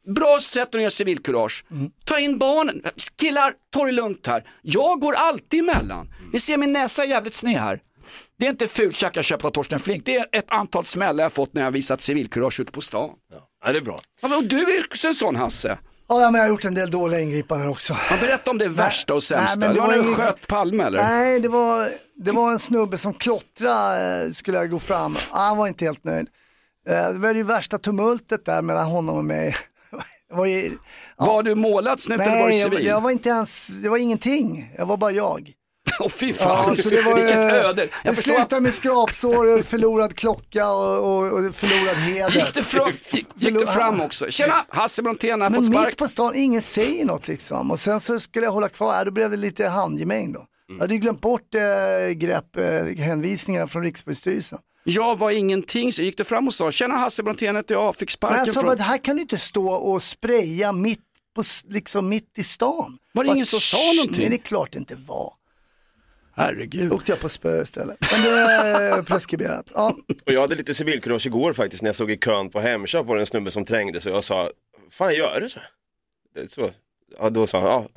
Bra sätt att göra civilkurage. Ta in barnen. Killar, ta det lugnt här. Jag går alltid emellan. Ni ser min näsa är jävligt sned här. Det är inte fultjack jag köpt av Torsten Flink. Det är ett antal smällar jag fått när jag har visat civilkurage ute på stan. Ja, det är bra. Ja, men och du är också en sån Hasse. Ja, men jag har gjort en del dåliga ingripanden också. Ja, berätta om det värsta och sämsta. Nej, men det var ingen- sköt Palme eller? Nej, det var, det var en snubbe som klottrade, eh, skulle jag gå fram. Han var inte helt nöjd. Eh, Det var det värsta tumultet där mellan honom och mig. Det var, ju, Var du målad snut eller var du Nej, civil? jag, jag var inte ens, det var ingenting. Jag var bara jag. Åh fy fan, Ja, det var, vilket eh, öde. Det Jag förstår att slutade med skrapsår, förlorad klocka och, och, och förlorad heder. Gick du fram, gick, gick du fram också? Tjena, Hasse Brontén har fått Men spark. mitt på stan, ingen säger något liksom. Och sen så skulle jag hålla kvar, då blev det lite handgemäng då. Mm. Jag hade ju glömt bort äh, grepp, äh, hänvisningarna från Rikspolisstyrelsen. Jag var ingenting, så gick du fram och sa tjena Hasse Brontén heter jag, fick Men sparken jag sa från... här kan du inte stå och spraya mitt, på, liksom mitt i stan. Var det ingen som sa "Tsch, någonting?" Nej det är klart det inte var. Herregud. Då åkte jag på spö istället. Men det är preskriberat. Ja. Och jag hade lite civilkurage igår faktiskt när jag såg i kön på Hemköp var det en snubbe som trängde och jag sa, fan gör du så? Det- så ja, då sa han, ja,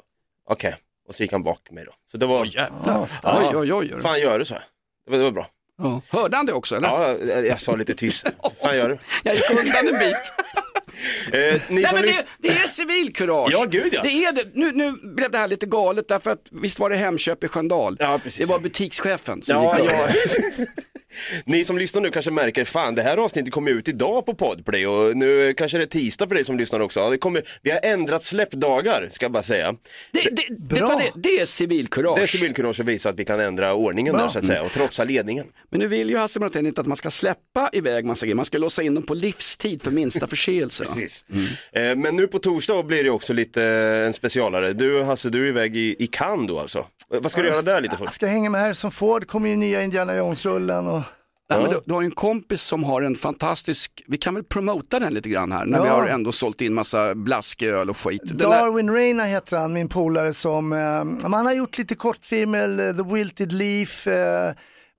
okej. Och så gick han bak mig då. Så det var, Oj, jävlar. ja, Oj, oj, oj, oj. fan gör du så? Det var, det var bra. Ja. Hörde han det också eller? Ja, jag, sa lite tyst. fan gör du? Jag gick undan en bit. Eh, Nej men det, det är civilkurage. Ja, gud, ja. Det är det. Nu, nu blev det här lite galet därför att visst var det Hemköp i Sköndal? Ja, precis. Det var butikschefen som Ja, gick ja. Ni som lyssnar nu kanske märker, fan det här avsnittet kommer ut idag på Podplay och nu kanske det är tisdag för dig som lyssnar också. Ja, det kommer, vi har ändrat släppdagar, ska jag bara säga. Det, det, det, det är civilkurage. Det är civilkurage att visa att vi kan ändra ordningen Bra. där så att säga och trotsa ledningen. Men nu vill ju Hasse Brontén inte att man ska släppa iväg massa grejer, man ska låsa in dem på livstid för minsta förseelse. Precis. Eh, Men nu på torsdag blir det också lite eh, en specialare. Du Hasse, du är iväg i, i Cannes då alltså. Eh, Vad ska du göra där lite för? Jag ska hänga med här som Ford, kommer ju nya Indiana Jones-rullen och Nej, men du, du har ju en kompis som har en fantastisk, vi kan väl promota den lite grann här, när Ja. vi har ändå sålt in massa blasköl och skit. Den där- Darwin Reina heter han, min polare som, eh, han har gjort lite kortfilmer, The Wilted Leaf, eh,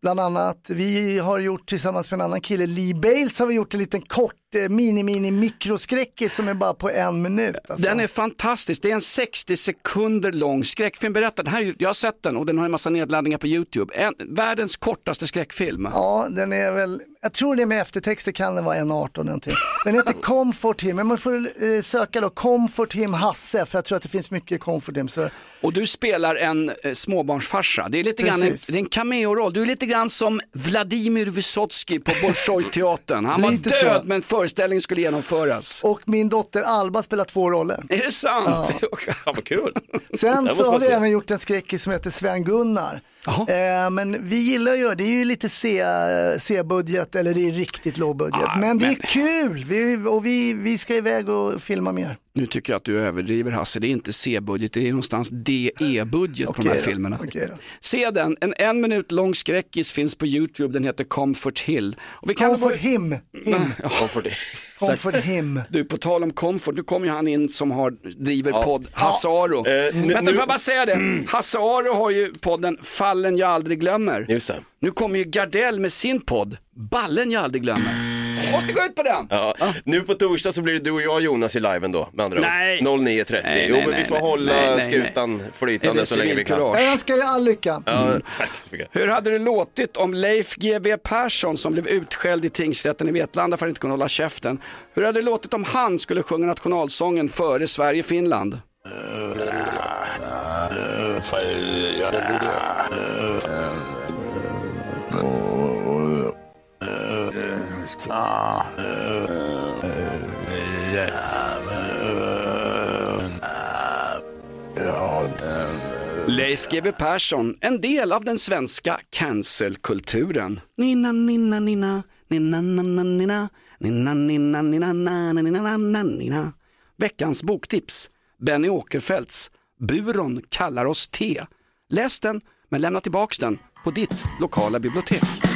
bland annat. Vi har gjort tillsammans med en annan kille, Lee Bales, har vi gjort en liten kort eh, mini-mini mikroskräckis som är bara på en minut. Alltså. Den är fantastisk, det är en 60 sekunder lång skräckfilm. Berätta, den här, jag har sett den och den har en massa nedladdningar på YouTube. En, världens kortaste skräckfilm. Ja, den är väl, jag tror det med eftertexter kan den vara 1.18 någonting. Den heter Comfort Him, men man får eh, söka då Comfort Him Hasse, för jag tror att det finns mycket Comfort Him. Så Och du spelar en eh, småbarnsfarsa. Det är lite grann en, Precis. det är en cameo-roll. Du är lite grann som Vladimir Vysotsky på Bolshoi-teatern. Han var Lite död så. men föreställningen skulle genomföras. Och min dotter Alba spelar två roller. Är det sant? Ja, vad kul. Sen Det så har vi se. även gjort en skräckis som heter Sven-Gunnar. Eh, men vi gillar ju, det är ju lite C- C-budget eller det är riktigt låg budget. Ah, men det är men- kul vi, och vi, vi ska iväg och filma mer. Nu tycker jag att du överdriver Hasse, det är inte C-budget, det är någonstans DE-budget på de här då, filmerna. Se den, en en minut lång skräckis finns på YouTube, den heter Comfort Hill. Och vi kan Comfort him, him. Comfort Hill. Comfort him. Du, på tal om comfort, nu kommer ju han in som har, driver Ja. podd, Hasse Aro. Eh, nu- Vänta, nu- får jag bara säga det? Hasse Aro har ju podden Fallen jag aldrig glömmer. Just det. Nu kommer ju Gardell med sin podd, Ballen jag aldrig glömmer. Måste gå ut på den. Ja. Nu på torsdag så blir det du och jag Jonas i liven då med andra Nej. ord. 09.30. Nej, jo nej, men vi får nej, hålla nej, nej, skutan flytande så länge vi kan. Jag önskar er all lycka. Mycket. Hur hade det låtit om Leif GW Persson som blev utskälld i tingsrätten i Vetlanda för att inte kunna hålla käften. Hur hade det låtit om han skulle sjunga nationalsången före Sverige-Finland? Leif GW Persson, en del av den svenska cancelkulturen. Nina, nina, nina, nina, nina, nina, nina, nina, nina, na, na, nina, na, na, nina. Veckans boktips, Benny Åkerfeldts Buron kallar oss te. Läs den, men lämna tillbaks den på ditt lokala bibliotek.